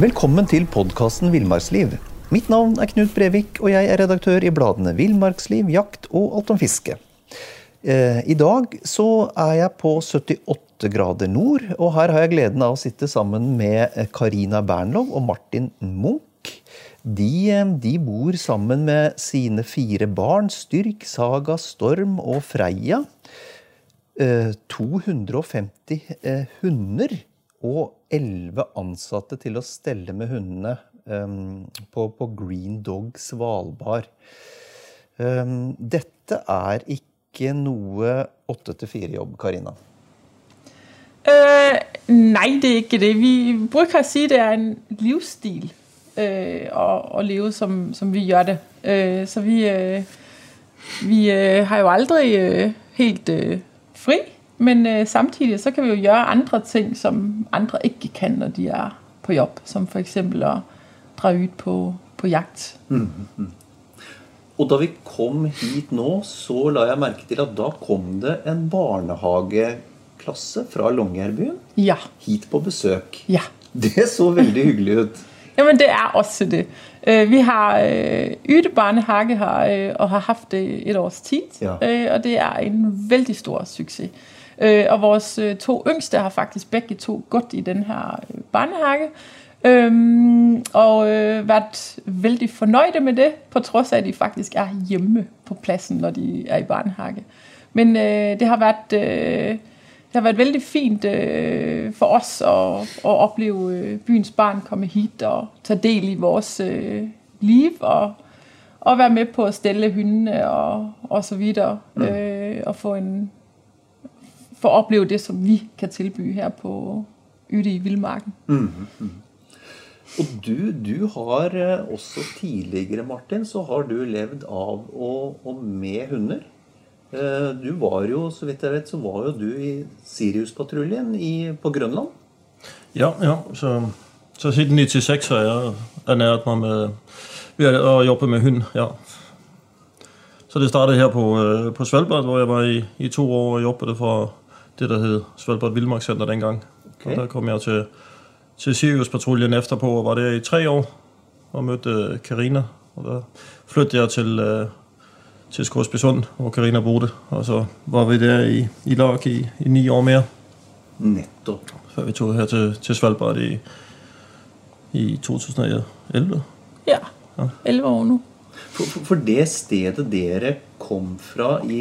Velkommen til podkasten Villmarksliv. Mitt navn er Knut Brevik, og jeg er redaktør i bladene Villmarksliv, Jakt og Alt om fiske. Eh, I dag så er jeg på 78 grader nord, og her har jeg gleden av å sitte sammen med Karina Bernlov og Martin Munch. De, eh, de bor sammen med sine fire barn, Styrk, Saga, Storm og Freia. Eh, 250 eh, hunder og 11 ansatte til å stelle med hundene um, på, på, Green Dog Svalbard. Um, dette er ikke noe 8-4-jobb, Karina? Øh, uh, nei, det er ikke det. Vi bruker å si det er en livsstil uh, å, å, leve som, som, vi gjør det. Uh, så vi, øh, vi har jo aldri helt fri. Men øh, samtidig så kan vi jo gjøre andre ting, som andre ikke kan, når de er på jobb. Som for eksempel at dra ut på, på jagt. Mm -hmm. Og da vi kom hit nå, så la jeg merke til at da kom det en barnehageklasse fra Longyearbyen ja. hit på besøk. Ja. Det så veldig hyggelig ut. Jamen det er også det. Øh, vi har øh, Yte Barnehage her, øh, og har haft det et års tid. Ja. Og det er en veldig stor succes. Øh, og vores øh, to yngste har faktisk begge to gått i den her øh, barnehage. Øhm, og øh, vært veldig fornøyde med det, på trods av at de faktisk er hjemme på plassen når de er i barnehage. Men øh, det har vært øh, det har vært veldig fint øh, for oss å, å oppleve øh, byens barn komme hit og ta del i vores øh, liv. Og, og være med på å stelle hundene og, og så videre. Mm. Øh, og få en, for at opleve det, som vi kan tilby her på ute i vildmarken. Mm -hmm. Og du, du, har eh, også tidligere, Martin, så har du levd av og, og med hunder. Eh, du var jo, så vidt jeg vet, så var jo du i Sirius-patruljen på Grønland. Ja, ja. Så, så siden 96 har jeg ernæret meg med ved å jobbe med hund. ja. Så det startet her på, øh, på Svalbard, hvor jeg var i, i to år og jobbet for det, der hed Svalbard Vildmarkscenter dengang. Okay. Og der kom jeg til, til Sirius-patruljen efterpå og var der i tre år og mødte Karina. Og der flyttede jeg til, uh, til Skorsbysund, hvor Karina boede. Og så var vi der i, i lag i, i ni år mere. Netto. Før vi tog her til, til Svalbard i, i 2011. Ja, ja, 11 år nu. For, for, for, det stedet dere kom fra i,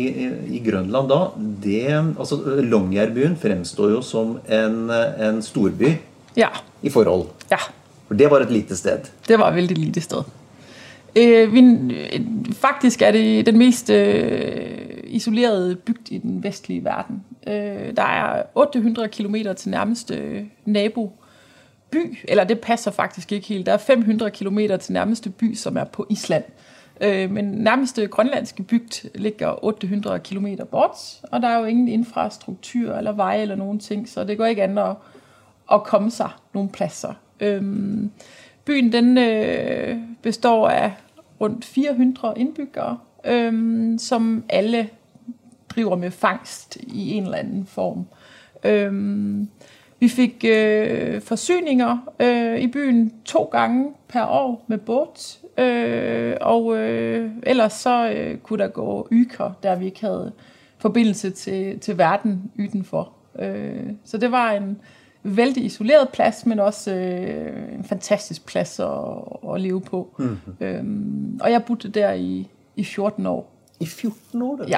i Grønland da, det, altså Longyearbyen fremstår jo som en, en storby ja. i forhold. Ja. For det var et lite sted. Det var et veldig lite sted. Øh, vi, faktisk er det den mest øh, isolerede bygd i den vestlige verden. Øh, der er 800 km til nærmeste nabo by, eller det passer faktisk ikke helt. Der er 500 km til nærmeste by, som er på Island. Øh, men nærmeste grønlandske bygd ligger 800 km bort, og der er jo ingen infrastruktur eller veje eller nogen ting, så det går ikke an at, at komme sig nogle pladser. Øhm, byen den øh, består af rundt 400 indbyggere, øhm, som alle driver med fangst i en eller anden form. Øhm, vi fik øh, forsyninger øh, i byen to gange per år med båt, øh, og øh, ellers så øh, kunne der gå yker, der vi ikke havde forbindelse til, til verden udenfor. Øh, så det var en vældig isoleret plads, men også øh, en fantastisk plads at, at leve på. Mm-hmm. Øhm, og jeg boede der i, i 14 år. I 14 år? Da? Ja.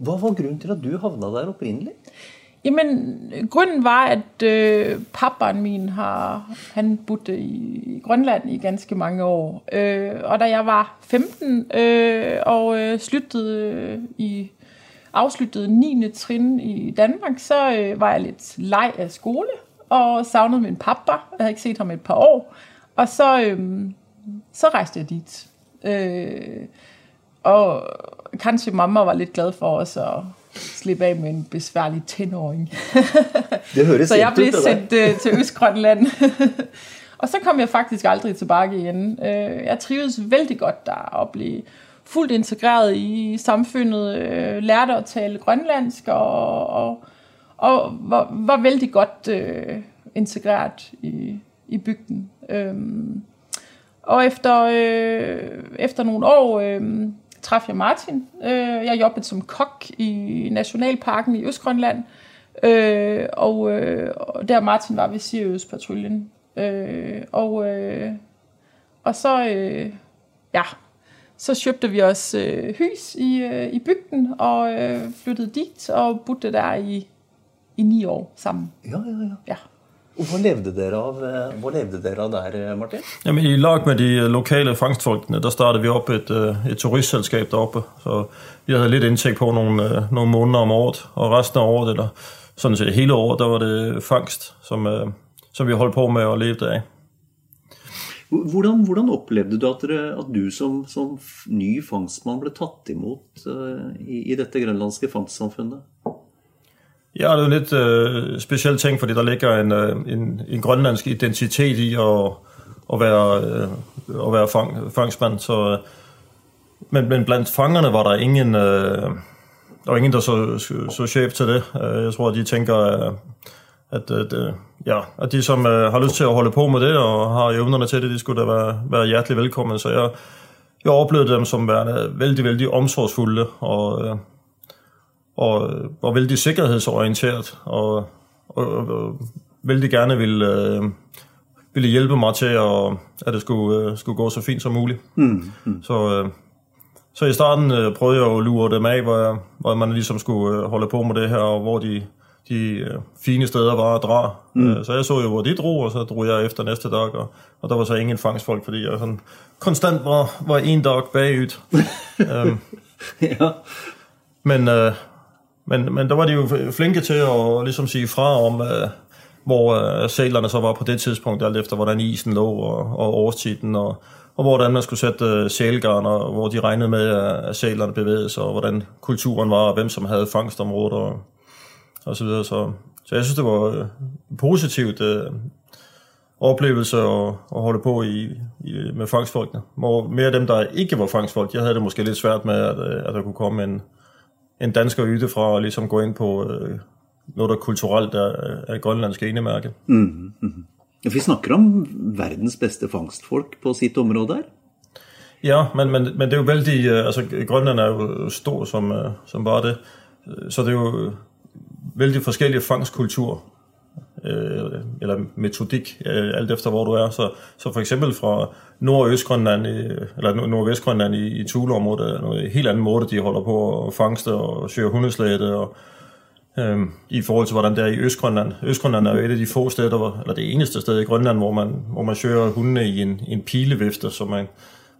Hva var grunnen til at du havna der oprindeligt? Jamen, grunden var, at øh, pappaen min har, han boede i Grønland i ganske mange år. Øh, og da jeg var 15 øh, og øh, sluttede øh, i afsluttede 9. trin i Danmark, så øh, var jeg lidt leg af skole og savnede min pappa. Jeg havde ikke set ham et par år. Og så, øh, så rejste jeg dit. Øh, og kanskje mamma var lidt glad for os at slippe af med en besværlig tenåring. Det høres så jeg blev sendt øh, til Østgrønland. og så kom jeg faktisk aldrig tilbage igen. Øh, jeg trivedes vældig godt der og blev fuldt integreret i samfundet, øh, lærte at tale grønlandsk og, og, og var, var vældig godt øh, integreret i, i bygden. Øhm, og efter, øh, efter nogle år øh, traf jeg Martin. Øh, jeg jobbede som kok i Nationalparken i Østgrønland. Øh, og, øh, og der Martin var ved Sirius-patruljen. Øh, og, øh, og så, øh, ja, så købte vi os øh, hus i, øh, i bygden og øh, flyttede dit og boede der i, i ni år sammen. Ja, ja, ja. Ja. Og Hva levde dere av, eh, hva levde dere av der, eh, Martin? Jamen, I lag med de øh, lokale fangstfolkene, der startede vi op et, et turistselskab deroppe. Så vi havde lidt indtægt på nogle, nogle måneder om året, og resten af året, eller sådan set hele året, der var det fangst, som, som vi holdt på med og levede af. Hvordan, hvordan opplevde du at, dere, at du som, som ny fangstmann ble tatt imot eh, i, i dette grønlandske fangstsamfunnet? Ja, det er en lidt øh, speciel ting, fordi der ligger en, øh, en, en grønlandsk identitet i at, at være, øh, at være fang, fangsmand. Så, øh, men, men blandt fangerne var der ingen, øh, der var ingen der så, så, så chef til det. Øh, Jeg tror, de tænker, øh, at, at, øh, ja, at de som øh, har lyst til at holde på med det og har evnerne til det, de skulle da være, være hjertelig velkommen. Så jeg, jeg oplevede dem som værende vældig, vældig omsorgsfulde og, øh, og var vældig sikkerhedsorienteret og, og, og, og vældig gerne ville, øh, ville hjælpe mig til, at, at det skulle, øh, skulle gå så fint som muligt. Mm. Mm. Så, øh, så i starten øh, prøvede jeg at lure dem af, hvor, jeg, hvor man ligesom skulle øh, holde på med det her, og hvor de, de øh, fine steder var at drage. Mm. Øh, så jeg så jo, hvor de drog, og så drog jeg efter næste dag, og, og der var så ingen fangstfolk, fordi jeg sådan konstant var, var en dag bagud. øhm, ja. men, øh, men, men der var de jo flinke til at ligesom sige fra om, øh, hvor øh, sælerne så var på det tidspunkt, alt efter hvordan isen lå og, og årstiden, og, og hvordan man skulle sætte øh, sælgarn, og hvor de regnede med, at at sælerne bevægede sig, og hvordan kulturen var, og hvem som havde fangstområder, og, og så videre. Så, så jeg synes, det var øh, positivt øh, oplevelse at, at holde på i, i, med fangstfolkene. Hvor mere dem, der ikke var fangstfolk, jeg havde det måske lidt svært med, at, øh, at der kunne komme en, en dansker yde fra og ligesom gå ind på øh, noget, der kulturelt er, er grønlandsk enemærke. Mm. Mm. Vi snakker om verdens bedste fangstfolk på sitt område her. Ja, men, men, men det er jo vældig... øh, Altså, Grønland er jo stor som, øh, som bare det. Øh, Så det er jo vældig forskellige fangstkultur øh, eller metodik, øh, alt efter hvor du er. Så, så for eksempel fra Nord- og Østgrønland, i, eller Nordvestgrønland i, i Thule-området, er noget helt anden måde, de holder på at fangste og søge hundeslæde, og øh, i forhold til, hvordan det er i Østgrønland. Østgrønland er jo et af de få steder, hvor, eller det eneste sted i Grønland, hvor man, hvor man søger hundene i en, en pilevifte, så man,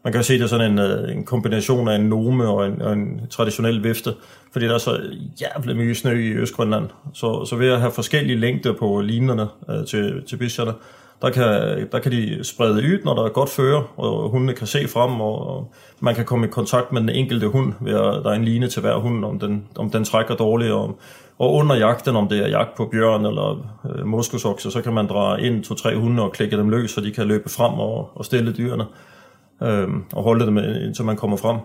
man kan se, det er sådan en, øh, en kombination af en nome og en, og en traditionel vifte, fordi der er så jævlig mye snø i Østgrønland. Så, så ved at have forskellige længder på linerne øh, til, til bischerne, der kan, der kan de sprede ud, når der er godt føre, og hundene kan se frem, og, man kan komme i kontakt med den enkelte hund, ved at der er en line til hver hund, om den, om den trækker dårligt, og, og under jagten, om det er jagt på bjørn eller øh, moskusokse, så kan man dra ind to, tre hunde og klikke dem løs, så de kan løbe frem og, og stille dyrene, øh, og holde dem, indtil man kommer frem.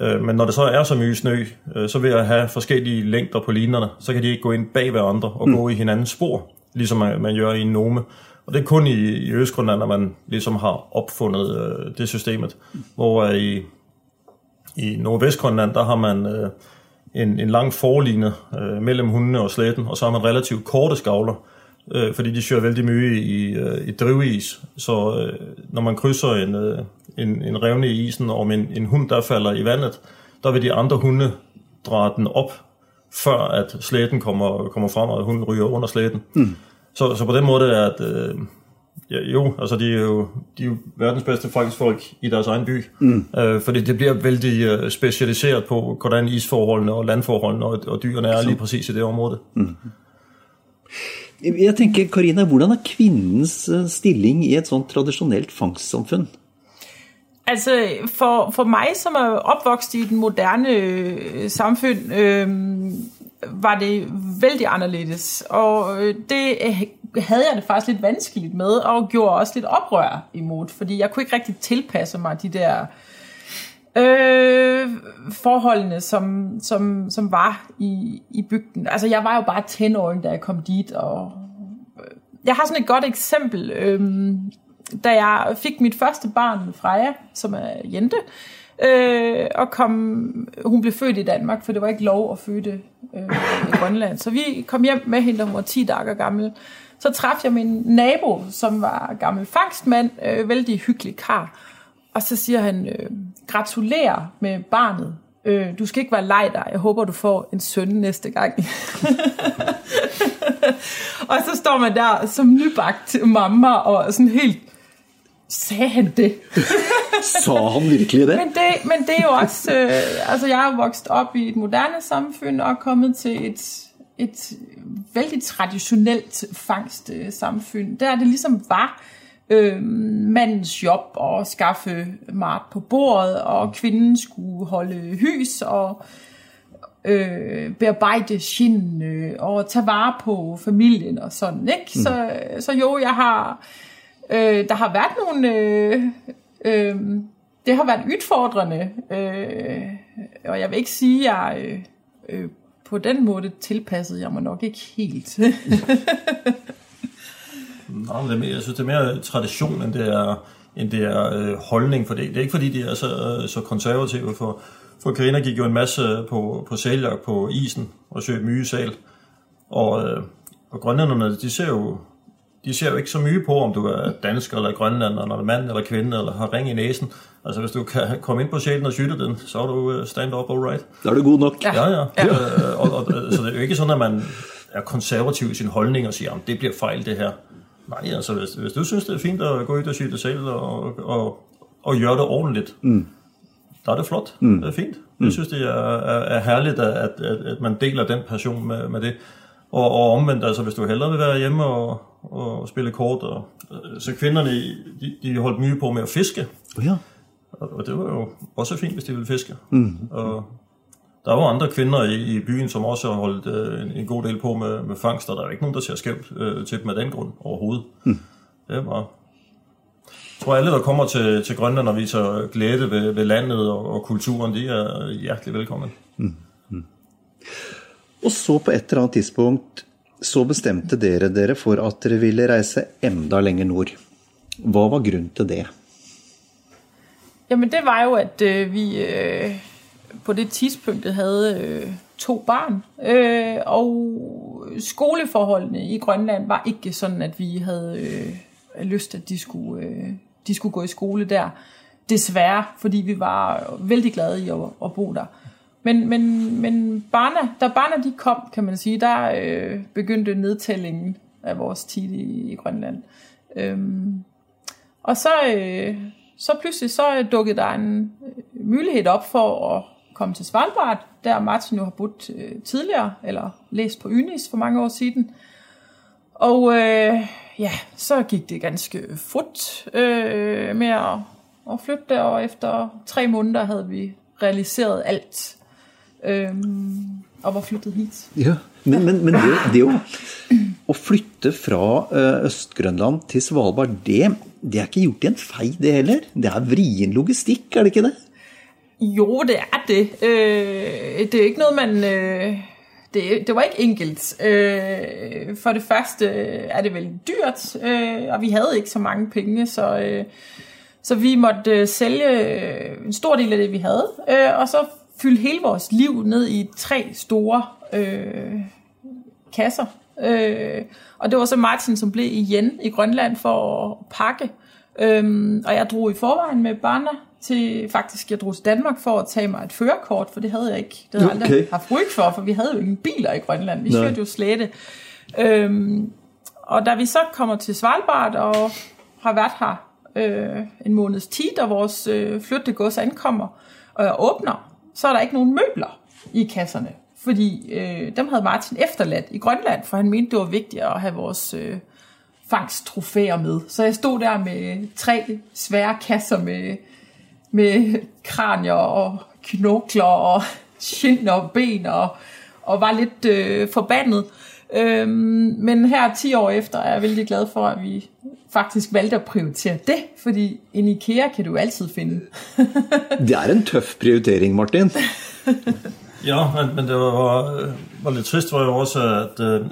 Øh, men når det så er så mye snø, øh, så vil jeg have forskellige længder på linerne, så kan de ikke gå ind bag hverandre og mm. gå i hinandens spor, ligesom man, man gør i en nome. Og det er kun i, i Østgrønland, at man ligesom har opfundet øh, det systemet. Hvor øh, i, i Nordvestgrønland, der har man øh, en, en lang forline øh, mellem hundene og sletten, og så har man relativt korte skavler, øh, fordi de kører vældig mye i, øh, i drivis. Så øh, når man krydser en, øh, en, en revne i isen om en, en hund, der falder i vandet, der vil de andre hunde dreje den op, før at slæden kommer, kommer frem, og hunden ryger under slæden. Mm. Så, så på den måde er at øh, ja, jo, altså de er jo, de er jo verdens bedste folk i deres egen by, mm. øh, fordi det bliver vældig øh, specialiseret på, hvordan isforholdene og landforholdene og, og dyrene er lige præcis i det område. Mm. Jeg tenker, Karina, hvordan er kvinnens eh, stilling i et sånt tradisjonelt fangstsamfunn? Altså, for, for mig, som er opvokset i den moderne øh, samfund, øh, var det vældig anderledes. Og øh, det havde jeg det faktisk lidt vanskeligt med, og gjorde også lidt oprør imod, fordi jeg kunne ikke rigtig tilpasse mig de der øh, forholdene, som, som, som var i, i bygden. Altså, jeg var jo bare 10 år, da jeg kom dit, og øh, jeg har sådan et godt eksempel. Øh, da jeg fik mit første barn, Freja, som er Jente, øh, og kom, hun blev født i Danmark, for det var ikke lov at føde øh, i Grønland. Så vi kom hjem med hende, da hun var 10 dage gammel. Så træffede jeg min nabo, som var gammel fangstmand, øh, vældig hyggelig kar. Og så siger han, øh, gratulerer med barnet. Øh, du skal ikke være lej dig. Jeg håber, du får en søn næste gang. og så står man der som nybagt mamma og sådan helt Sagde han det? Så han virkelig det? Men det, men det er jo også... Øh, altså, jeg er vokset op i et moderne samfund og kommet til et, et vældig traditionelt fangstsamfund. Der det ligesom var øh, mandens job at skaffe mat på bordet, og kvinden skulle holde hys og øh, bearbejde skin øh, og tage vare på familien og sådan, ikke? Mm. Så, så jo, jeg har Øh, der har været nogle... Øh, øh, det har været udfordrende, øh, og jeg vil ikke sige, at jeg øh, øh, på den måde tilpassede jeg mig nok ikke helt. Nej, men det er mere, jeg synes, det er mere tradition, end det er, end det er øh, holdning for det. Det er ikke fordi, de er så, så konservative. For, for Karina gik jo en masse på, på sæljagt på isen og søgte myge sal. Og, øh, og grønlænderne, de ser jo de ser jo ikke så mye på, om du er dansker eller grønlander, eller mand eller kvinde, eller har ring i næsen. Altså hvis du kan komme ind på sjælen og skytte den, så er du øh, stand up all right. Så er du god nok. Ja, ja. ja. ja. Øh, og, og, så det er jo ikke sådan, at man er konservativ i sin holdning og siger, at det bliver fejl det her. Nej, altså hvis, hvis du synes, det er fint at gå ud og skytte selv og, og, og gøre det ordentligt, mm. der er det flot. Mm. Det er fint. Mm. Jeg synes, det er, er, er herligt, at, at, at man deler den passion med, med det. Og, og omvendt, altså hvis du hellere vil være hjemme og, og spille kort, og, så kvinderne, de, de holdt mye på med at fiske. Ja. Og, og det var jo også fint, hvis de ville fiske. Mm. Og der var andre kvinder i, i byen, som også har holdt øh, en, en god del på med, med fangster. Der er ikke nogen, der ser skævt øh, til dem af den grund overhovedet. Mm. Det var... Jeg tror, alle, der kommer til, til Grønland og viser glæde ved, ved landet og, og kulturen, de er hjertelig velkommen. Mm. Mm. Og så på et eller andet tidspunkt så bestemte dere dere for at dere ville reise enda længere nord. Hvad var grunden til det? Jamen det var jo, at øh, vi øh, på det tidspunkt havde øh, to barn, øh, og skoleforholdene i Grønland var ikke sådan, at vi havde øh, lyst, at de skulle, øh, de skulle gå i skole der. Desværre, fordi vi var vældig glade i at, at bo der. Men, men, men Barna, da Barna de kom, kan man sige, der øh, begyndte nedtællingen af vores tid i, i Grønland. Øhm, og så, øh, så pludselig så dukkede der en øh, mulighed op for at komme til Svalbard, der Martin jo har boet øh, tidligere, eller læst på Ynis for mange år siden. Og øh, ja, så gik det ganske fut øh, med at, at flytte, og efter tre måneder havde vi realiseret alt Øh, og var flyttet hit. Ja, men, men, men det, det jo å flytte fra uh, Øst-Grønland til Svalbard, det, det er ikke gjort i en fei, det heller. Det er vrien logistikk, er det ikke det? Jo, det er det. Øh, det er ikke noget, man... Øh, det, det var ikke enkelt. Øh, for det første er det vel dyrt, øh, og vi havde ikke så mange penge, så, øh, så vi måtte øh, sælge øh, en stor del af det, vi havde, øh, og så fylde hele vores liv ned i tre store øh, kasser. Øh, og det var så Martin, som blev igen i Grønland for at pakke. Øhm, og jeg drog i forvejen med barna til, faktisk jeg drog til Danmark for at tage mig et førerkort, for det havde jeg ikke. Det havde jeg aldrig haft ryg for, for vi havde jo ingen biler i Grønland. Vi kørte jo slætte. Øhm, og da vi så kommer til Svalbard og har været her øh, en måneds tid, og vores øh, flyttegods ankommer, og jeg åbner, så er der ikke nogen møbler i kasserne. Fordi øh, dem havde Martin efterladt i Grønland, for han mente, det var vigtigt at have vores øh, fangsttrofæer med. Så jeg stod der med tre svære kasser med, med kranier og knokler og skin og ben og, og var lidt øh, forbandet. Øhm, men her 10 år efter er jeg vældig glad for, at vi faktisk valgte at prioritere det, fordi en IKEA kan du altid finde. det er en tøff prioritering, Martin. ja, men, men det var, var, var lidt trist, var jo også, at, at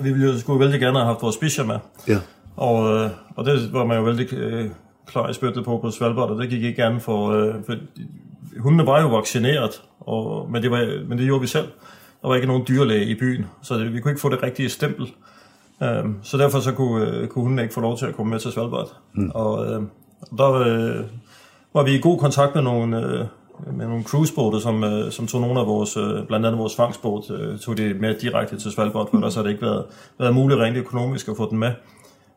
vi ville, skulle vældig gerne have haft vores med. Ja. Og, øh, og det var man jo vældig i spyttet på på Svalbard, og det gik ikke gerne for, øh, for hundene var jo vaccineret, og, men, det var, men det gjorde vi selv. Der var ikke nogen dyrlæge i byen, så det, vi kunne ikke få det rigtige stempel. Øh, så derfor så kunne, øh, kunne hundene ikke få lov til at komme med til Svalbard. Mm. Og øh, der øh, var vi i god kontakt med nogle, øh, med nogle cruisebåde, som, øh, som tog nogle af vores, øh, blandt andet vores fangstbåd, øh, tog det med direkte til Svalbard, for ellers har det ikke været, været muligt rent økonomisk at få den med.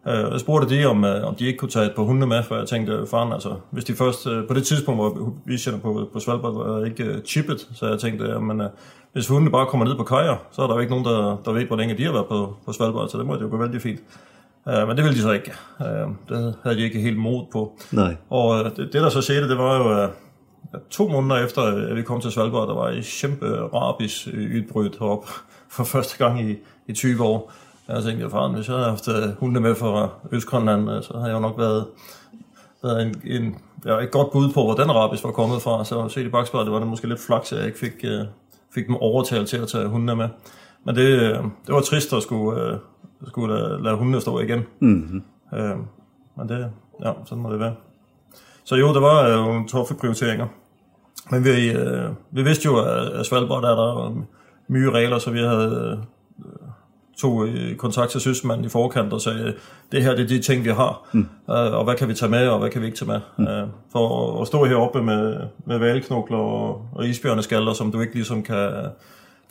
Øh, jeg spurgte de, om, øh, om de ikke kunne tage et par hunde med, for jeg tænkte, faren, altså, hvis de først, øh, på det tidspunkt, hvor vi sender på, på Svalbard, var ikke chippet, så jeg tænkte, jamen, hvis hundene bare kommer ned på kajer, så er der jo ikke nogen, der, der ved, hvor længe de har været på, på Svalbard, så det må det jo gå vældig fint. Uh, men det ville de så ikke. Uh, det havde de ikke helt mod på. Nej. Og det, det, der så skete, det var jo, uh, to måneder efter, at vi kom til Svalbard, der var et kæmpe rabis udbrud heroppe for første gang i, i 20 år. Jeg tænkte, faren, hvis jeg havde haft uh, hundene med fra Østgrønland, uh, så havde jeg jo nok været, været en, en, ja, et godt bud på, hvor den rabis var kommet fra. Så set i bagspejlet, var det måske lidt flaks, at jeg ikke fik, uh, fik dem overtalt til at tage hundene med. Men det, det var trist at skulle, skulle lade, lade hundene stå igen. Mm-hmm. Uh, men det, ja, sådan må det være. Så jo, det var jo uh, toffe prioriteringer. Men vi, øh, vi vidste jo, at Svalbard er der mye regler, så vi havde øh, tog kontakt til søsmanden i forkant og sagde, det her det er de ting, vi har, mm. øh, og hvad kan vi tage med, og hvad kan vi ikke tage med. Mm. Øh, for at stå heroppe med, med valknokler og, og isbjørneskalder, som du ikke ligesom kan,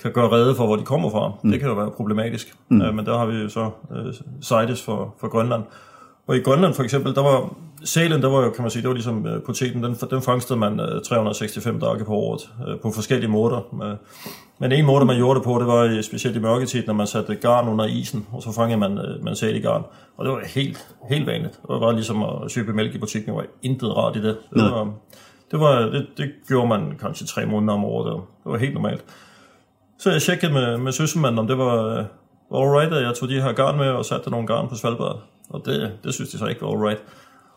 kan gøre redde for, hvor de kommer fra, mm. det kan jo være problematisk. Mm. Øh, men der har vi jo så øh, CITES for, for Grønland. Og i Grønland for eksempel, der var Sælen, der var jo, kan man sige, det var ligesom uh, poteten, den, den fangstede man uh, 365 dage på året uh, på forskellige måder. Uh, men en måde, man gjorde det på, det var specielt i mørketid, når man satte garn under isen, og så fangede man, uh, man sæl i garn. Og det var helt, helt vanligt. Det var ligesom at købe mælk i butikken, det var intet rart i det. Det var, det, var, det, det gjorde man kanskje tre måneder om året, det var helt normalt. Så jeg tjekkede med, med søssemanden, om det var uh, alright, at jeg tog de her garn med og satte nogle garn på Svalbard. Og det, det synes de så ikke var alright.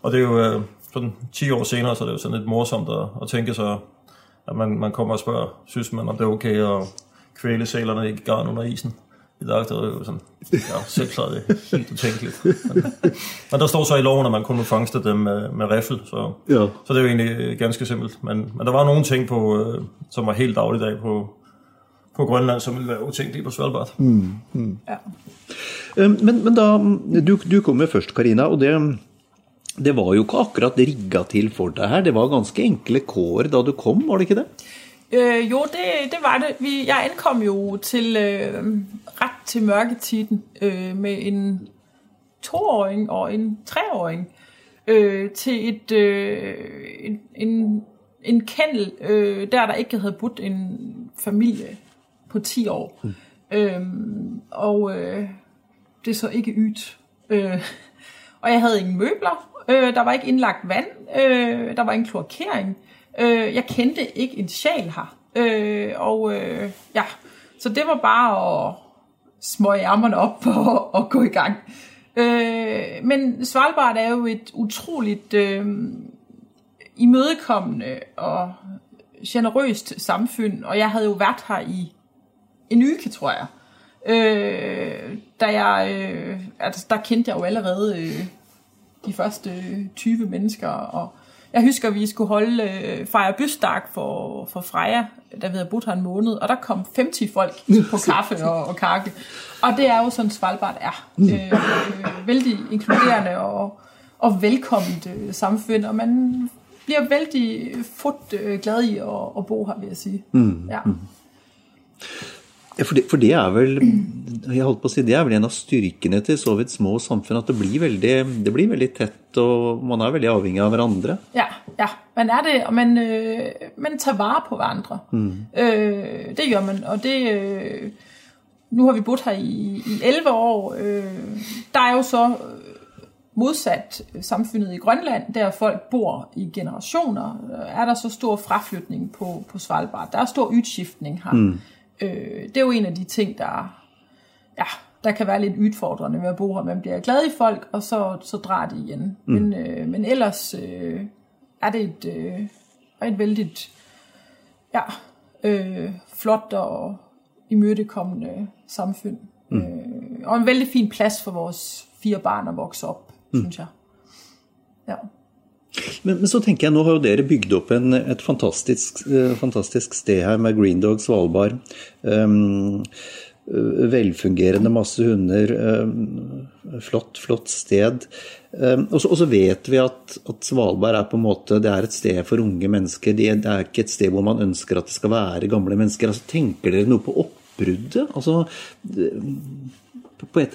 Og det er jo øh, sådan 10 år senere, så det er jo sådan lidt morsomt at, at tænke sig, at man, man kommer og spørger, synes man, om det er okay at kvæle sælerne i garn under isen. I dag det er jo sådan, ja, selv det er helt utænkeligt. Men, men, der står så i loven, at man kun må fangste dem med, med riffel, så, ja. så det er jo egentlig ganske simpelt. Men, men der var nogle ting, på, øh, som var helt dagligdag på, på Grønland, som ville være utænkelige på Svalbard. Mm, mm. Ja. Men, men da, du, du kom med først, Karina, og det det var jo ikke akkurat rigga til for deg her. Det var ganske enkle kår da du kom, var det ikke det? Øh, jo, det, det var det. Vi, jeg ankom jo til øh, ret til mørketiden øh, med en toåring og en treåring øh, til et, øh, en, en, en kendel, øh, der der ikke havde budt en familie på 10 år. Mm. Øh, og øh, det så ikke ydt. Øh, og jeg havde ingen møbler, Øh, der var ikke indlagt vand. Øh, der var ingen kloakering. Øh, jeg kendte ikke en sjæl her. Øh, og øh, ja, så det var bare at smøge ærmerne op og, og gå i gang. Øh, men Svalbard er jo et utroligt øh, imødekommende og generøst samfund, og jeg havde jo været her i en uge, tror jeg. Øh, da jeg, øh, altså, der kendte jeg jo allerede øh, de første 20 mennesker, og jeg husker, at vi skulle holde øh, fejre bysdag for, for Freja, da vi havde boet her en måned, og der kom 50 folk på kaffe og, og kake. Og det er jo sådan, Svalbard er. Øh, øh, vældig inkluderende og, og velkomment øh, samfund, og man bliver vældig fort øh, glad i at, at bo her, vil jeg sige. Mm. Ja. Ja, for det, for det er vel jeg holdt på å si, det er vel en av styrkene til så vidt små samfunn, at det blir veldig, det blir veldig tett, og man er veldig avhengig av hverandre. Ja, ja. man er det, og man, øh, man tager vare på hverandre. Mm. Øh, det gør man, og det... Øh, nu har vi boet her i, i 11 år. Øh, der er jo så modsat samfundet i Grønland, der folk bor i generationer, er der så stor fraflytning på, på Svalbard. Der er stor udskiftning her. Mm. Øh, det er jo en af de ting, der, ja, der kan være lidt udfordrende ved at bo her. Man bliver glad i folk, og så, så drar det igen. Mm. Men, øh, men ellers øh, er det et, øh, et vældigt ja, øh, flot og imødekommende samfund. Mm. Øh, og en vældig fin plads for vores fire barn at vokse op, mm. synes jeg. Ja. Men, men, så tenker jeg, nå har jo dere bygd opp en, et fantastisk, uh, fantastisk sted her med Green Dog Svalbard. Um, velfungerende, masse hunder. Um, flott, flott sted. Um, og, så, og, så, vet vi at, at, Svalbard er på en måte, det er et sted for unge mennesker. Det, det er ikke et sted hvor man ønsker at det skal være gamle mennesker. Altså, tenker dere noe på oppbruddet? Altså, på et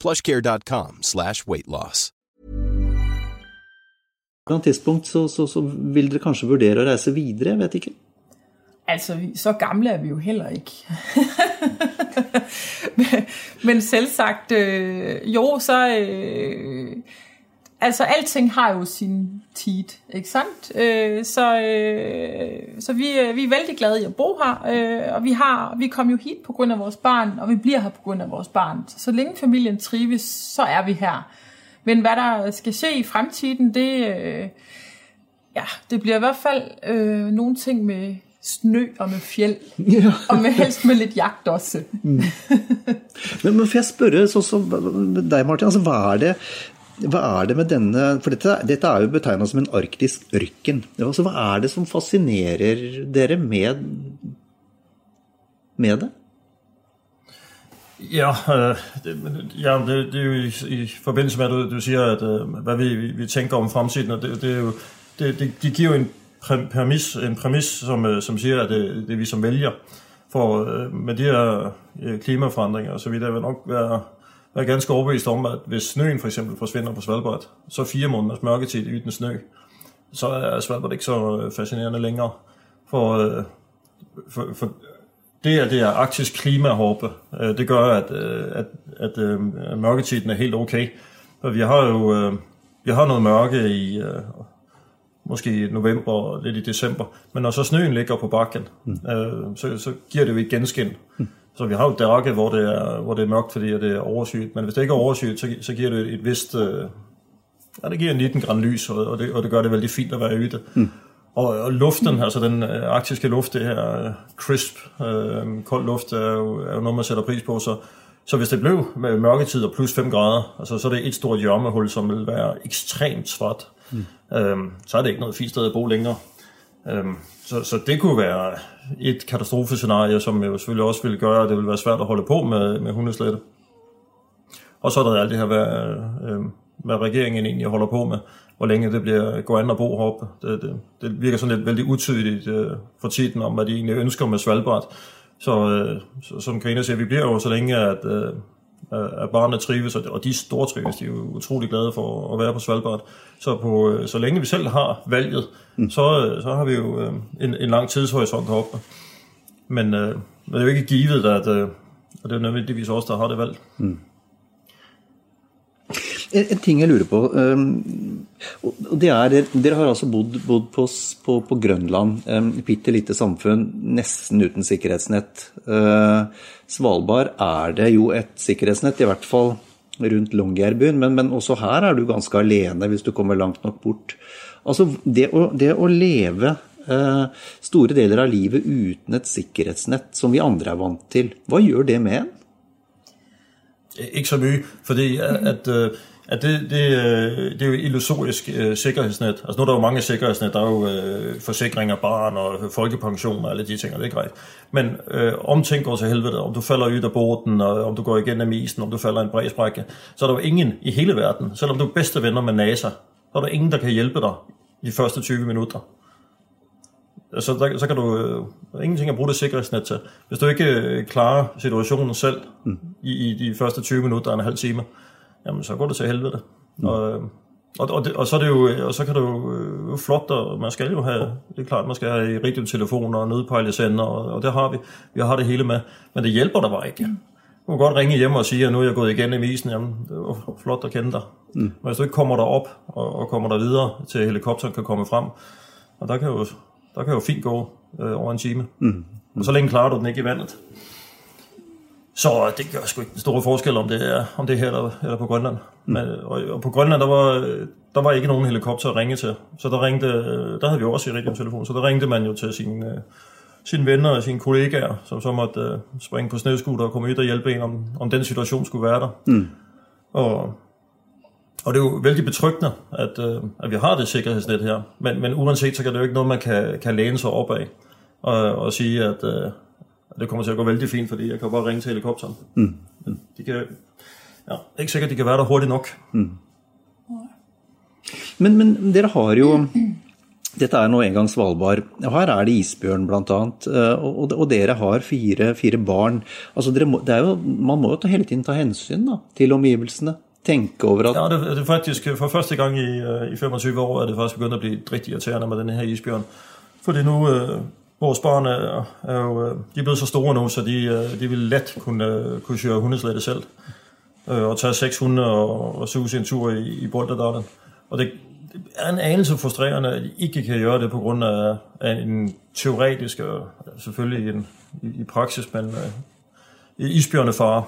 plushcare.com slash weightloss. På et tidspunkt så, så, så vil dere kanskje vurdere å reise videre, jeg vet ikke. Altså, så gamle er vi jo heller ikke. men selvsagt, øh, jo, så... Øh, altså, alting har jo sin tid, ikke sandt? Øh, så øh, så vi, øh, vi er vældig glade i at bo her, øh, og vi, har, vi kom jo hit på grund af vores barn, og vi bliver her på grund af vores barn. Så, så længe familien trives, så er vi her. Men hvad der skal ske i fremtiden, det, øh, ja, det bliver i hvert fald øh, nogle ting med snø og med fjeld, ja. og med helst med lidt jagt også. mm. men, men får jeg spørre, så, så dig Martin, altså hvad er det, hva er det med denne For dette, dette er jo betegna som en arktisk ørken. Altså, hva er det som fascinerer dere med, med det? Ja, øh, det, ja det, det er jo i, i forbindelse med, at du, du siger, at øh, hvad vi, vi, tænker om fremtiden, og det, det, er jo, det, det, det giver jo en præmis, en præmis som, øh, som siger, at det, det er vi som vælger. For med de her klimaforandringer så vil der nok være jeg er ganske overbevist om, at hvis snøen for eksempel forsvinder på Svalbard, så fire måneders mørketid uden snø, så er Svalbard ikke så øh, fascinerende længere. For, øh, for, for det, at det er arktisk klimahåbe, øh, det gør, at, at, at, at mørketiden er helt okay. For vi har jo vi har noget mørke i måske i november og lidt i december, men når så snøen ligger på bakken, mm. så, så giver det jo et genskin. Mm. Så vi har jo dage, hvor det er, hvor det er mørkt, fordi det er oversygt. Men hvis det ikke er oversygt, så, så giver det et vist... Øh, ja, det giver en liten græn lys, og, og, det, og det gør det vældig fint at være ude. Mm. Og, og luften, mm. altså den øh, arktiske luft, det her øh, crisp, øh, kold luft, er jo, er jo noget, man sætter pris på. Så, så hvis det blev med mørketid og plus 5 grader, altså, så er det et stort hjørmehul, som vil være ekstremt svart. Mm. Øh, så er det ikke noget fint sted at bo længere. Øhm, så, så det kunne være et katastrofescenarie, som jeg selvfølgelig også ville gøre, at det ville være svært at holde på med, med hundeslætte. Og så er der alt det her, hvad, øh, hvad regeringen egentlig holder på med, hvor længe det bliver gå an og bo heroppe. Det, det, det virker sådan lidt vældig utydeligt øh, for tiden om, hvad de egentlig ønsker med Svalbard. Så, øh, så som Karina siger, vi bliver jo så længe, at, øh, at barnet trives, og de store trives, de er jo utrolig glade for at være på Svalbard. Så, på, øh, så længe vi selv har valget, mm. så, øh, så har vi jo øh, en, en lang tidshorisont heroppe. Men, øh, men det er jo ikke givet, at, øh, og det er nødvendigvis også, der har det valg. Mm. En, ting jeg lurer på, um, det er, dere har altså bodd, bodd på, på, på, Grønland, um, bitte lite samfunn, nesten uten sikkerhetsnett. Uh, Svalbard er det jo et sikkerhetsnett, i hvert fall rundt Longyearbyen, men, men også her er du ganske alene hvis du kommer langt nok bort. Altså, det å, det å leve uh, store deler av livet uten et sikkerhetsnett, som vi andre er vant til, hva gjør det med en? Ikke så mye, fordi at, at uh at det, det, øh, det er jo illusorisk øh, sikkerhedsnet. Altså nu er der jo mange sikkerhedsnet, der er jo øh, forsikringer, barn og folkepension og alle de ting, og det er ikke rigtigt. Men øh, om ting går til helvede, om du falder ud af båden, og om du går igennem isen, om du falder i en bræsbrække, så er der jo ingen i hele verden, selvom du er bedste venner med NASA, så er der ingen, der kan hjælpe dig i de første 20 minutter. Så, der, så kan du øh, ingenting at bruge det sikkerhedsnet til. Hvis du ikke øh, klarer situationen selv mm. i, i de første 20 minutter og en halv time, jamen så går det til helvede. Mm. Og, og, og, det, og, så er det jo, og så kan jo øh, flot, og man skal jo have, det er klart, man skal have radiotelefoner og nødpejlesender, og, og det har vi. Vi har det hele med, men det hjælper der bare ikke. Du kan godt ringe hjem og sige, at nu er jeg gået igen i isen, jamen det var flot at kende dig. Mm. Men hvis du ikke kommer derop og, og kommer der videre til helikopteren kan komme frem, og der kan jo, der kan jo fint gå øh, over en time. Mm. Mm. Og så længe klarer du den ikke i vandet. Så det gør sgu ikke en stor forskel, om det er, om det er her eller, eller på Grønland. Mm. Men, og, og, på Grønland, der var, der var ikke nogen helikopter at ringe til. Så der ringte, der havde vi også i telefon, så der ringte man jo til sine, sine venner og sine kollegaer, som så måtte uh, springe på sneskuter og komme ud og hjælpe en, om, om den situation skulle være der. Mm. Og, og det er jo vældig betryggende, at, uh, at vi har det sikkerhedsnet her. Men, men uanset, så kan det jo ikke noget, man kan, kan læne sig op af og, og sige, at, uh, og det kommer til at gå vældig fint, fordi jeg kan bare ringe til helikopteren. Mm. Men de kan, ja, ikke sikkert, de kan være der hurtigt nok. Mm. Men, men dere har jo dette er nå engang Svalbard. og Her er det isbjørn, annet. Eh, og, og dere har fire, fire barn. Altså, må, jo, man må jo hele tiden ta hensyn da, til omgivelsene. Tenke over at Ja, det, det er faktisk for første gang i, eh, i 25 år er det faktisk begyndt å bli rigtig irriterende med denne her isbjørn. Fordi nu, øh, Vores børn er, er jo øh, de er blevet så store nu, så de, øh, de vil let kunne, øh, kunne køre hundeslætte selv. Og tage seks hunde og, og suge en tur i, i Bolderdalen. Og det, det er en anelse frustrerende, at de ikke kan gøre det på grund af, af en teoretisk, og selvfølgelig en, i, i praksis, men uh, isbjørnefare.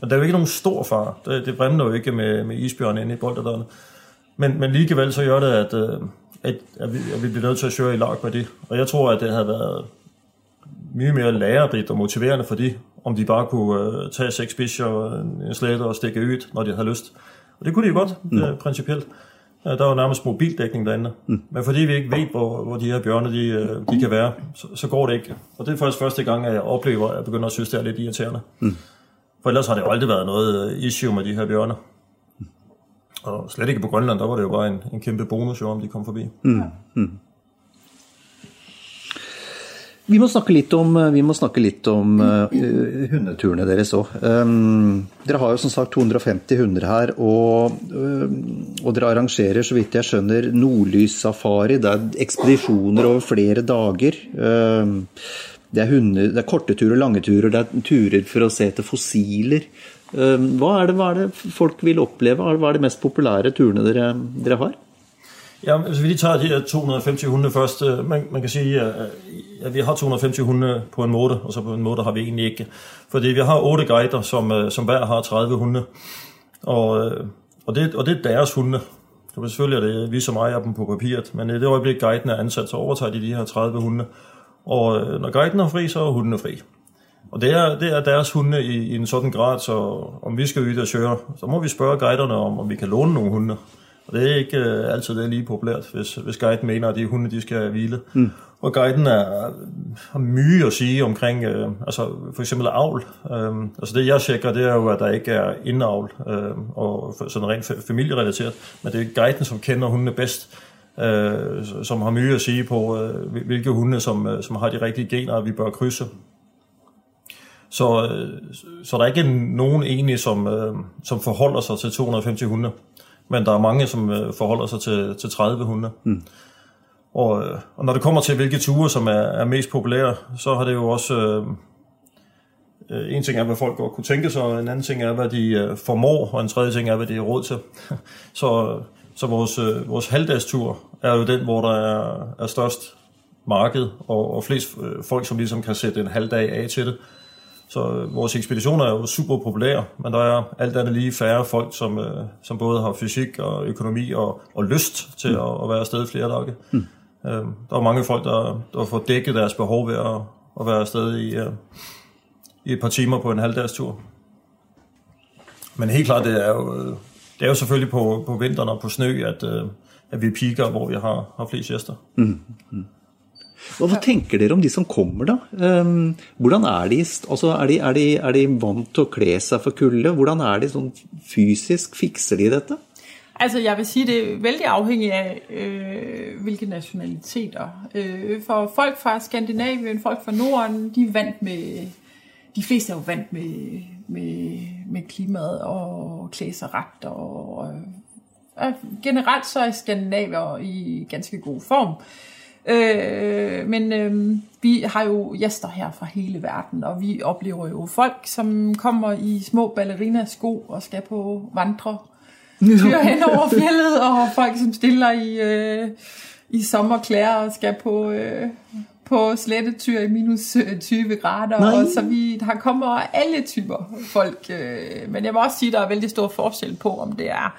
Men der er jo ikke nogen stor far. Det, det brænder jo ikke med, med isbjørn inde i Bolderdalen. Men, men ligevel så gør det, at, at, at, vi, at vi bliver nødt til at køre i lag med det. Og jeg tror, at det havde været mye mere lærerigt og motiverende for de, om de bare kunne uh, tage seks bicher og en slæde og stikke ud, når de havde lyst. Og det kunne de jo godt, mm. uh, principielt. Uh, der var nærmest mobildækning derinde. Mm. Men fordi vi ikke ved, hvor, hvor de her bjørne de, uh, de kan være, så, så går det ikke. Og det er faktisk første gang, at jeg oplever, at jeg begynder at synes, det er lidt irriterende. Mm. For ellers har det jo aldrig været noget issue med de her bjørne. Og slet ikke på Grønland, der var det jo bare en, en kæmpe bonus, jo, om de kom forbi. Mm. Mm. Vi må snakke litt om, vi må snakke litt om uh, hundeturene deres òg. Um, ehm, dere har jo som sagt 250 hunder her, og, uh, og dere arrangerer, så vidt jeg skjønner, nordlyssafari. Det er ekspedisjoner over flere dager. Um, det er, hunde, det er korte turer, lange turer, det er turer for å se etter fossiler. Ehm, hva er, det, hva er det folk vil oppleve? Hva er de mest populære turene dere, dere har? Ja, hvis vi lige tager de her 250 hunde først. Øh, man, man kan sige, øh, at vi har 250 hunde på en måde, og så på en måde har vi egentlig ikke. Fordi vi har otte guider, som, øh, som hver har 30 hunde. Og, og, det, og det er deres hunde. Så selvfølgelig er det vi, som ejer dem på papiret, men i det øjeblik, guiden er ansat, så overtager de de her 30 hunde. Og når guiden er fri, så er hundene fri. Og det er, det er deres hunde i, i en sådan grad, så om vi skal ud og køre, så må vi spørge guiderne om, om vi kan låne nogle hunde. Og det er ikke øh, altid det er lige populært, hvis, hvis guiden mener, at de hunde de skal hvile. Mm. Og guiden er, har mye at sige omkring, øh, altså for eksempel avl. Øh, altså det jeg tjekker, det er jo, at der ikke er indavl, øh, og sådan rent familierelateret, men det er guiden, som kender hundene bedst, øh, som har mye at sige på, øh, hvilke hunde, som, øh, som har de rigtige gener, vi bør krydse. Så, øh, så der er ikke nogen egentlig, som, øh, som forholder sig til 250 hunde, men der er mange, som øh, forholder sig til, til 30 hunde. Mm. Og, og når det kommer til, hvilke ture, som er, er mest populære, så har det jo også... Øh, en ting er, hvad folk godt kunne tænke sig, og en anden ting er, hvad de øh, formår, og en tredje ting er, hvad de er råd til. så, så vores, øh, vores halvdagstur er jo den, hvor der er, er størst marked, og, og flest øh, folk, som ligesom kan sætte en halv dag af til det. Så øh, vores ekspeditioner er jo super populære, men der er alt andet lige færre folk, som, øh, som både har fysik og økonomi og, og lyst til mm. at, at være afsted flere dage. Mm. Øh, der er mange folk, der, der får dækket deres behov ved at, at være afsted i, uh, i et par timer på en halvdagstur. Men helt klart, det er jo, øh, det er jo selvfølgelig på, på vinteren og på snø, at, uh, at vi piker, hvor vi har, har flest gæster. Mm. Mm. Og Hva tenker dere om de som kommer, da? Um, hvordan er de, altså er de, er, de, er de vant til å kle seg for kulde? Hvordan er de sånn fysisk? Fikser de dette? Altså, jeg vil sige, det er vældig afhængigt af, øh, hvilke nationaliteter. Øh, for folk fra Skandinavien, folk fra Norden, de er vant med, de fleste er jo vant med, med, med klimaet og klæde sig ret. Og, og, generelt så er skandinaver i ganske god form. Øh, men øh, vi har jo gæster her fra hele verden, og vi oplever jo folk, som kommer i små ballerinasko og skal på vandre tyr hen over fjellet, og folk, som stiller i, øh, i sommerklæder og skal på, øh, på slettetyr i minus 20 øh, grader. Nej. Og så vi, der kommer alle typer folk. Øh, men jeg må også sige, at der er vældig stor forskel på, om det er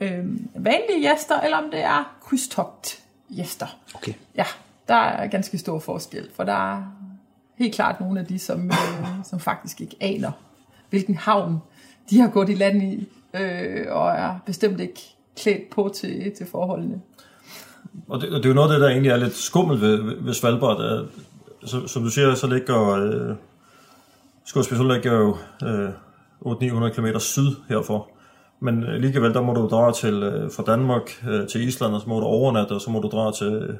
øh, vanlige gæster, eller om det er krydstogt gæster. Okay. Ja, der er ganske stor forskel, for der er helt klart nogle af de, som, øh, som faktisk ikke aner, hvilken havn de har gået i land i, øh, og er bestemt ikke klædt på til, til forholdene. Og det, og det er jo noget af det, der egentlig er lidt skummelt ved, ved Svalbard. At, så, som du siger, så ligger øh, Skålsbjerg ligger jo øh, 800-900 km syd herfor. Men alligevel, der må du drage til, øh, fra Danmark øh, til Island, og så må du overnatte, og så må du drage til,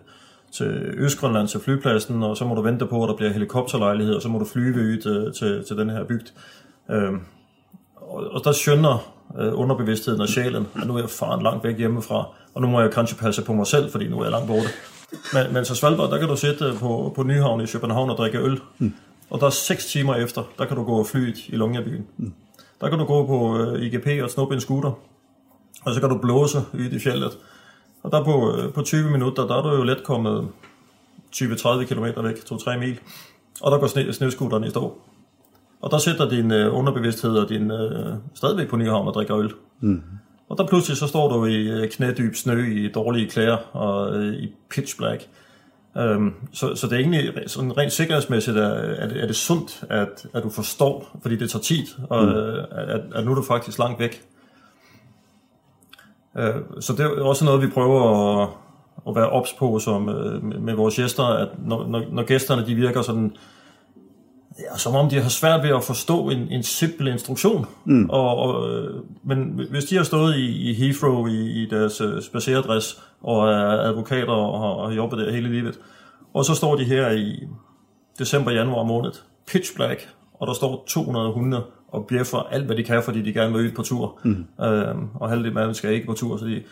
til Østgrønland, til flypladsen, og så må du vente på, at der bliver helikopterlejlighed, og så må du flyve ud til, til, til den her bygd. Øh, og, og der skønner øh, underbevidstheden og sjælen, at nu er jeg faren langt væk hjemmefra, og nu må jeg kanskje passe på mig selv, fordi nu er jeg langt borte. Men, men så Svalbard, der kan du sidde på, på Nyhavn i København og drikke øl, mm. og der er seks timer efter, der kan du gå flyet i Longyearbyen. Mm. Der kan du gå på øh, IGP og snuppe en scooter, og så kan du blåse i fjellet. Og der på, øh, på 20 minutter, der er du jo let kommet 20-30 km væk, 2-3 mil, og der går sne, snøscooteren i stå. Og der sætter din øh, underbevidsthed og din øh, stadigvæk på Nyhavn og drikker øl. Mm. Og der pludselig så står du i øh, knædyb snø, i dårlige klæder og øh, i pitch black. Um, så, så det er egentlig sådan rent sikkerhedsmæssigt, er, er, det, er det sundt, at, at du forstår, fordi det tager tid, og mm. at, at nu er du faktisk langt væk. Uh, så det er også noget, vi prøver at, at være ops på som, uh, med, med vores gæster, at når, når, når gæsterne de virker sådan ja, som om de har svært ved at forstå en, en simpel instruktion. Mm. Og, og, øh, men hvis de har stået i, i Heathrow i, i deres uh, spaceredress og er advokater og har, har jobbet der hele livet, og så står de her i december-januar måned, pitch black, og der står 200 hunde og bjeffer alt, hvad de kan, fordi de gerne vil ud på tur. Mm. Øhm, og halvdelen af dem skal ikke på tur, så de,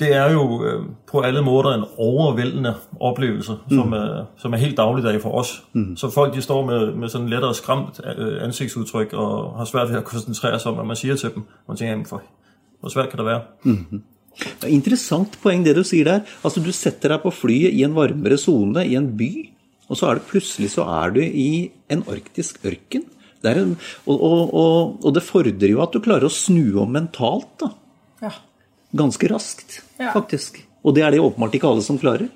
det er jo øh, på alle måder en overvældende oplevelse, mm. som, er, som er helt dagligdag for os. Mm. Så folk de står med, med sådan lettere skræmt øh, ansigtsudtryk og har svært ved at koncentrere sig om, hvad man siger til dem. Man tænker, jamen for, hvor svært kan det være? Mm. Det er interessant poeng det du siger der. Altså du sætter dig på flyet i en varmere zone i en by, og så er det pludselig så er du i en arktisk ørken. Det en, og, og, og, og det fordrer jo at du klarer at snu om mentalt da. Ja ganske raskt, ja. faktisk. Og det er det åbenbart ikke alle som klarer.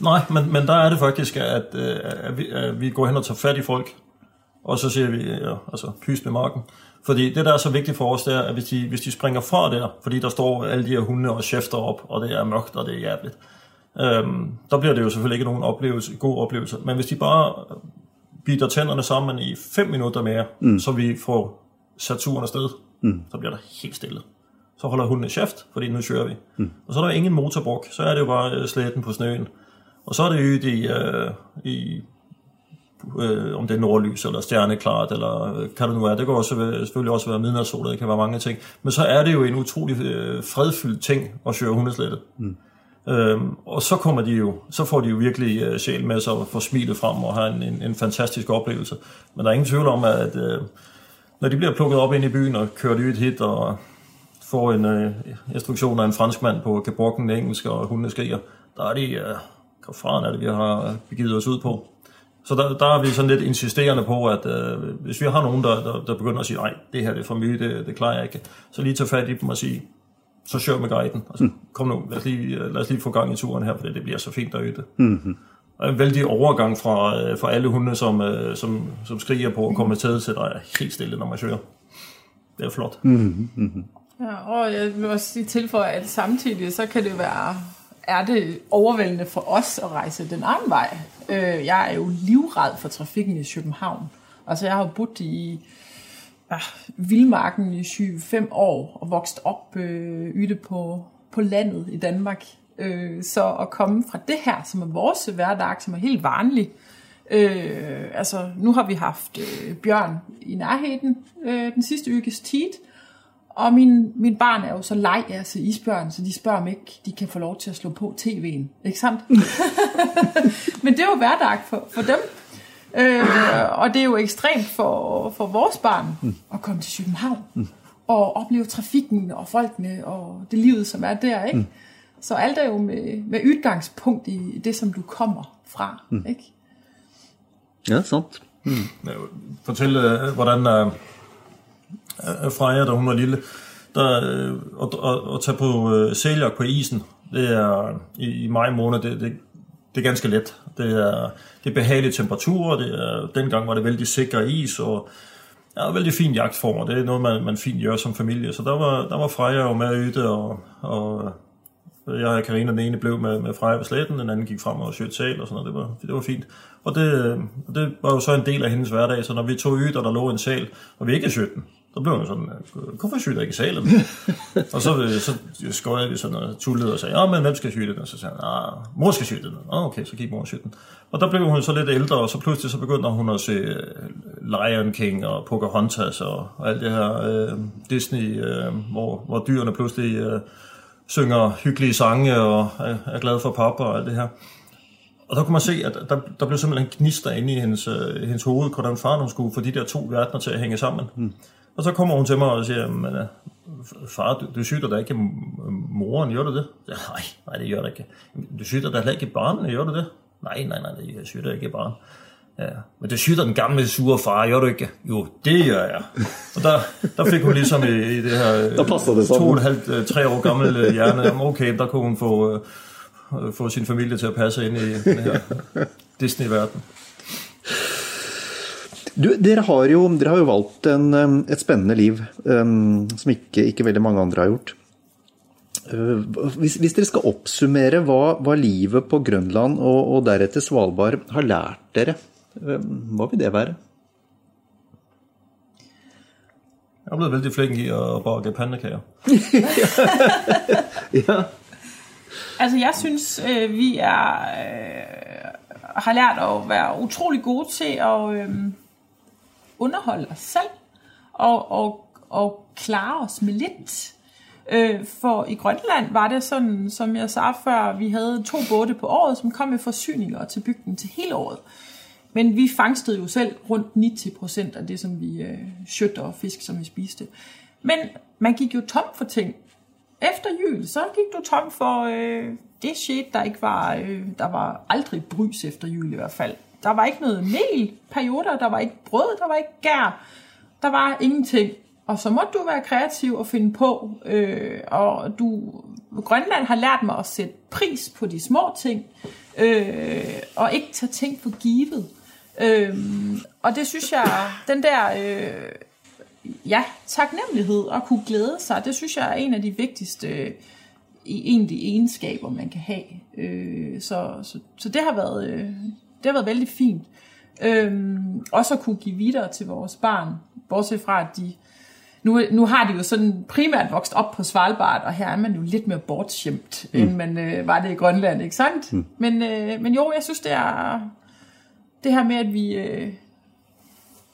Nej, men, men der er det faktisk, at, at, vi, at vi går hen og tager fat i folk. og så ser vi ja, altså, pys med marken. Fordi det, der er så vigtigt for os, det er, at hvis de, hvis de springer fra der, fordi der står alle de her hunde og chefter op, og det er mørkt, og det er jævligt, øhm, der bliver det jo selvfølgelig ikke nogen oplevelse, god oplevelse. Men hvis de bare bider tænderne sammen i 5 minutter mere, mm. så vi får sat turen afsted, mm. så bliver der helt stille. Så holder hunden cheft, fordi nu kører vi. Mm. Og så er der ingen motorbrug, så er det jo bare øh, slætten på snøen. Og så er det ude i, øh, i øh, om det er nordlys eller stjerneklart, eller øh, kan det nu være. Det kan også være, selvfølgelig også være midnatssol, det kan være mange ting. Men så er det jo en utrolig øh, fredfyldt ting at køre hundeslætte. Mm. Øhm, og så kommer de jo, så får de jo virkelig øh, sjæl med sig og får smilet frem og har en, en, en fantastisk oplevelse. Men der er ingen tvivl om, at øh, når de bliver plukket op ind i byen og kørt ud hit og får en øh, instruktion af en franskmand på gebrokken engelsk og hundene skriger, der er de, øh, fra er det, vi har begivet os ud på. Så der, der er vi sådan lidt insisterende på, at øh, hvis vi har nogen, der, der, der begynder at sige, nej, det her det er for mye, det, det klarer jeg ikke, så lige tage fat i dem og sige, så kør med guiden. Altså, mm. Kom nu, lad os, lige, lad os lige få gang i turen her, for det bliver så fint derude. Mm-hmm. Og en vældig overgang fra, øh, fra alle hunde, som, øh, som, som skriger på at komme til, til der er helt stille, når man kører. Det er flot. Mm-hmm. Ja, og jeg vil også lige tilføje, at samtidig så kan det være er det overvældende for os at rejse den anden vej. Øh, jeg er jo livred for trafikken i København. Altså jeg har boet i ja, Vildmarken i 7-5 år og vokset op øh, yde på, på landet i Danmark. Øh, så at komme fra det her, som er vores hverdag, som er helt vanlig. Øh, altså nu har vi haft øh, bjørn i nærheden øh, den sidste uges tid, og min, min barn er jo så leg af se isbjørn, så de spørger om ikke, de kan få lov til at slå på tv'en. Ikke sandt? Men det er jo hverdag for, for dem. Øh, og det er jo ekstremt for, for vores barn mm. at komme til København mm. og opleve trafikken og folkene og det livet, som er der. Ikke? Mm. Så alt er jo med, med udgangspunkt i det, som du kommer fra. Mm. Ikke? Ja, sant. Mm. Fortæl, øh, hvordan... Freja, da hun var lille, der, øh, og, og, at tage på øh, sæljagt på isen, det er øh, i, i maj måned, det, det, det er ganske let. Det er, det er behagelige temperaturer, det er, dengang var det vældig sikker is, og ja, vældig fin jagtform, og det er noget, man, man fint gør som familie. Så der var, der var Freja jo med yde, og, og jeg og Karina, den ene blev med, med Freja på slætten, den anden gik frem og søgte sal og sådan noget. Det var, det var fint. Og det, øh, det var jo så en del af hendes hverdag, så når vi tog yde, og der lå en sal, og vi ikke søgte den, så blev han sådan, hvorfor skyder ikke salen? og så, øh, så skøjede vi sådan noget tullet og sagde, ja, men hvem skal skyde den? Og så sagde han, ah, mor skal skyde den. Ah, okay, så gik mor og skyde den. Og der blev hun så lidt ældre, og så pludselig så begyndte hun at se øh, Lion King og Pocahontas og, og alt det her øh, Disney, øh, hvor, hvor dyrene pludselig øh, synger hyggelige sange og er, er glade for pappa og alt det her. Og der kunne man se, at der, der blev simpelthen gnister inde i hendes, øh, hendes hoved, hvordan far hun skulle få de der to verdener til at hænge sammen. Mm. Og så kommer hun til mig og siger, men, øh, far, du, du syder da ikke moren, gør du det? Ja, nej, nej, det gør det ikke. Du syder da heller ikke barnet, gør du det? Nej, nej, nej, det syder ikke barn. Ja, men det syder den gamle sure far, gør du ikke? Jo, det gør jeg. Og der, der fik hun ligesom i, i det her der passer det to og et halvt, øh, tre år gammel øh, hjerne, okay, der kunne hun få, få sin familie til at passe ind i den her Disney-verden. Du, dere, har jo, dere har jo valgt en, et spennende liv um, som ikke, ikke, veldig mange andre har gjort. Uh, hvis, hvis, dere skal oppsummere hva, hva livet på Grønland og, og, deretter Svalbard har lært dere, uh, hva vil det være? Jeg er blevet veldig flink i at bage pandekager. ja. Altså, jeg synes, øh, vi er, øh, har lært at være utrolig gode til at, øh, underholde os selv og, og, og klare os med lidt. Øh, for i Grønland var det sådan, som jeg sagde før, vi havde to både på året, som kom med forsyninger til bygden til hele året. Men vi fangstede jo selv rundt 90 procent af det, som vi øh, skøtter og fisk, som vi spiste. Men man gik jo tom for ting. Efter jul, så gik du tom for øh, det shit, der ikke var, øh, der var aldrig brys efter jul i hvert fald. Der var ikke noget mel perioder, der var ikke brød, der var ikke gær, der var ingenting. Og så måtte du være kreativ og finde på, øh, og du, Grønland har lært mig at sætte pris på de små ting, øh, og ikke tage ting for givet. Øh, og det synes jeg, den der øh, ja, taknemmelighed og kunne glæde sig, det synes jeg er en af de vigtigste øh, e-, egentlige egenskaber, man kan have. Øh, så, så, så det har været, øh, det har været vældig fint. Øhm, også at kunne give videre til vores barn, bortset fra, at de nu, nu har de jo sådan primært vokset op på Svalbard, og her er man jo lidt mere bortskjemt, mm. end man øh, var det i Grønland, ikke sandt? Mm. Men, øh, men jo, jeg synes, det er det her med, at vi, øh,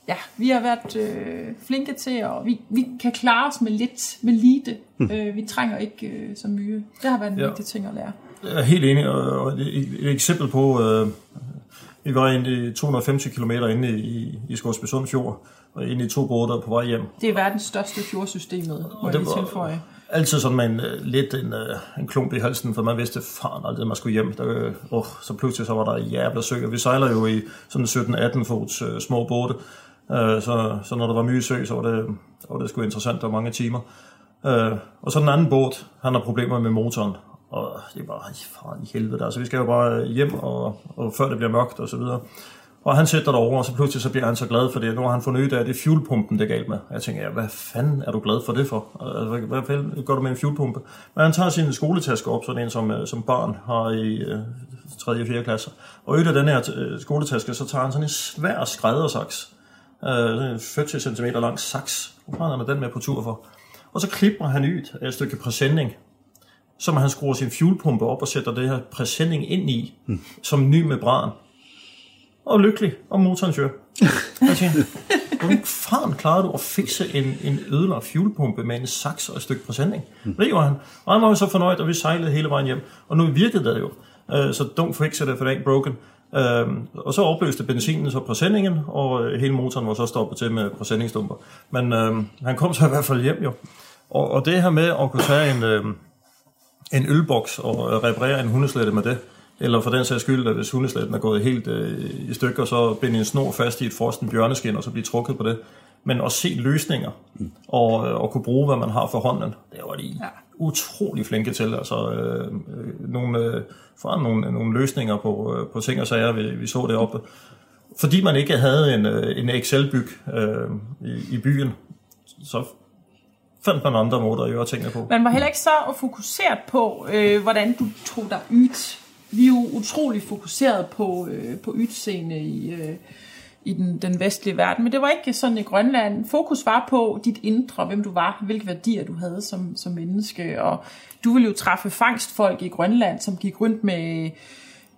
ja, vi har været øh, flinke til, og vi, vi kan klare os med lidt, med lite. Mm. Øh, vi trænger ikke øh, så mye. Det har været en ja. vigtig ting at lære. Jeg er helt enig, og et, et eksempel på, øh, vi var inde i 250 km inde i, i Skovsbysund Fjord, og inde i to både på vej hjem. Det er verdens største fjordsystemet, må jeg tilføje. Altid sådan en, uh, lidt en, uh, en klump i halsen, for man vidste faren aldrig, man skulle hjem. Der, uh, så pludselig så var der jævla sø, vi sejler jo i sådan 17-18 fots uh, små både, uh, så, så når der var mye sø, så var det, så var det sgu interessant, der var mange timer. Uh, og så den anden båd, han har problemer med motoren, og det er bare, far i helvede, altså vi skal jo bare hjem, og, og før det bliver mørkt og så videre. Og han sætter derover, og så pludselig så bliver han så glad for det. Nu har han fundet ud af, at det er fuelpumpen, det er galt med. Jeg tænker, ja, hvad fanden er du glad for det for? Altså, hvad, hvad fanden gør du med en fuelpumpe? Men han tager sin skoletaske op, sådan en som, øh, som barn har i øh, 3. og 4. klasse. Og ud af den her øh, skoletaske, så tager han sådan en svær skræddersaks. Øh, 40 cm lang saks. Nu har han den med på tur for. Og så klipper han ud af et stykke præsending, som han skruer sin fuelpumpe op og sætter det her præsending ind i, mm. som ny membran og lykkelig, og motoren kører. Jeg tænker, hvordan faren klarede du at fikse en, en ødelagt fuelpumpe med en saks og et stykke præsending? Mm. Det gjorde han. Og han var jo så fornøjet, og vi sejlede hele vejen hjem. Og nu virkede det jo. Uh, så don't fix it, for det er broken. Uh, og så opløste benzinen så præsendingen, og hele motoren var så stoppet til med præsendingsdumper. Men uh, han kom så i hvert fald hjem jo. Og, og det her med at kunne tage en, uh, en ølboks og reparere en hundeslette med det, eller for den sags skyld, at hvis hundeslætten er gået helt øh, i stykker, så binde en snor fast i et frosten bjørneskin, og så blive trukket på det. Men at se løsninger, mm. og, øh, og kunne bruge, hvad man har for hånden, det var de ja. utrolig flinke til. Altså, øh, øh nogle, øh, for nogle, nogle løsninger på, øh, på ting og sager, vi, vi så det oppe. Fordi man ikke havde en, øh, en Excel-byg øh, i, i byen, så fandt man andre måder at gøre tingene på. Man var heller ikke så fokuseret på, øh, hvordan du tog dig ud vi er jo utrolig fokuseret på, øh, på udseende i, øh, i den, den vestlige verden, men det var ikke sådan i Grønland. Fokus var på dit indre, hvem du var, hvilke værdier du havde som, som menneske, og du ville jo træffe fangstfolk i Grønland, som gik rundt med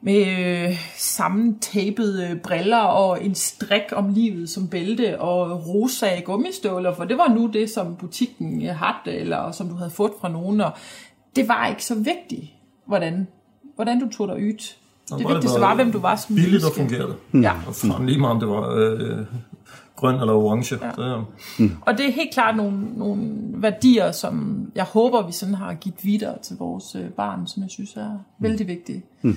med øh, sammentapede briller og en strik om livet som bælte og rosa gummistøvler, for det var nu det, som butikken havde, eller som du havde fået fra nogen, og det var ikke så vigtigt, hvordan hvordan du tog dig ud. Det det vigtigste var, hvem du var som Billigt og fungerede. Ja. Og lige meget om det var øh, grøn eller orange. Ja. Det, mm. Og det er helt klart nogle, nogle værdier, som jeg håber, vi sådan har givet videre til vores øh, barn, som jeg synes er mm. vældig vigtige. Mm.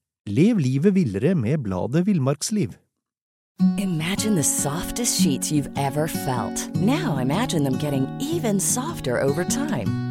Lev livet villere med bladet Villmarksliv. Imagine the softest sheets you've ever felt. Now imagine them getting even softer over time.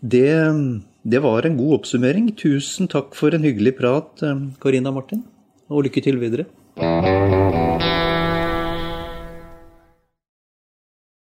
Det, det var en god oppsummering. Tusen takk for en hyggelig prat, eh, Karina Martin. Og lykke til videre.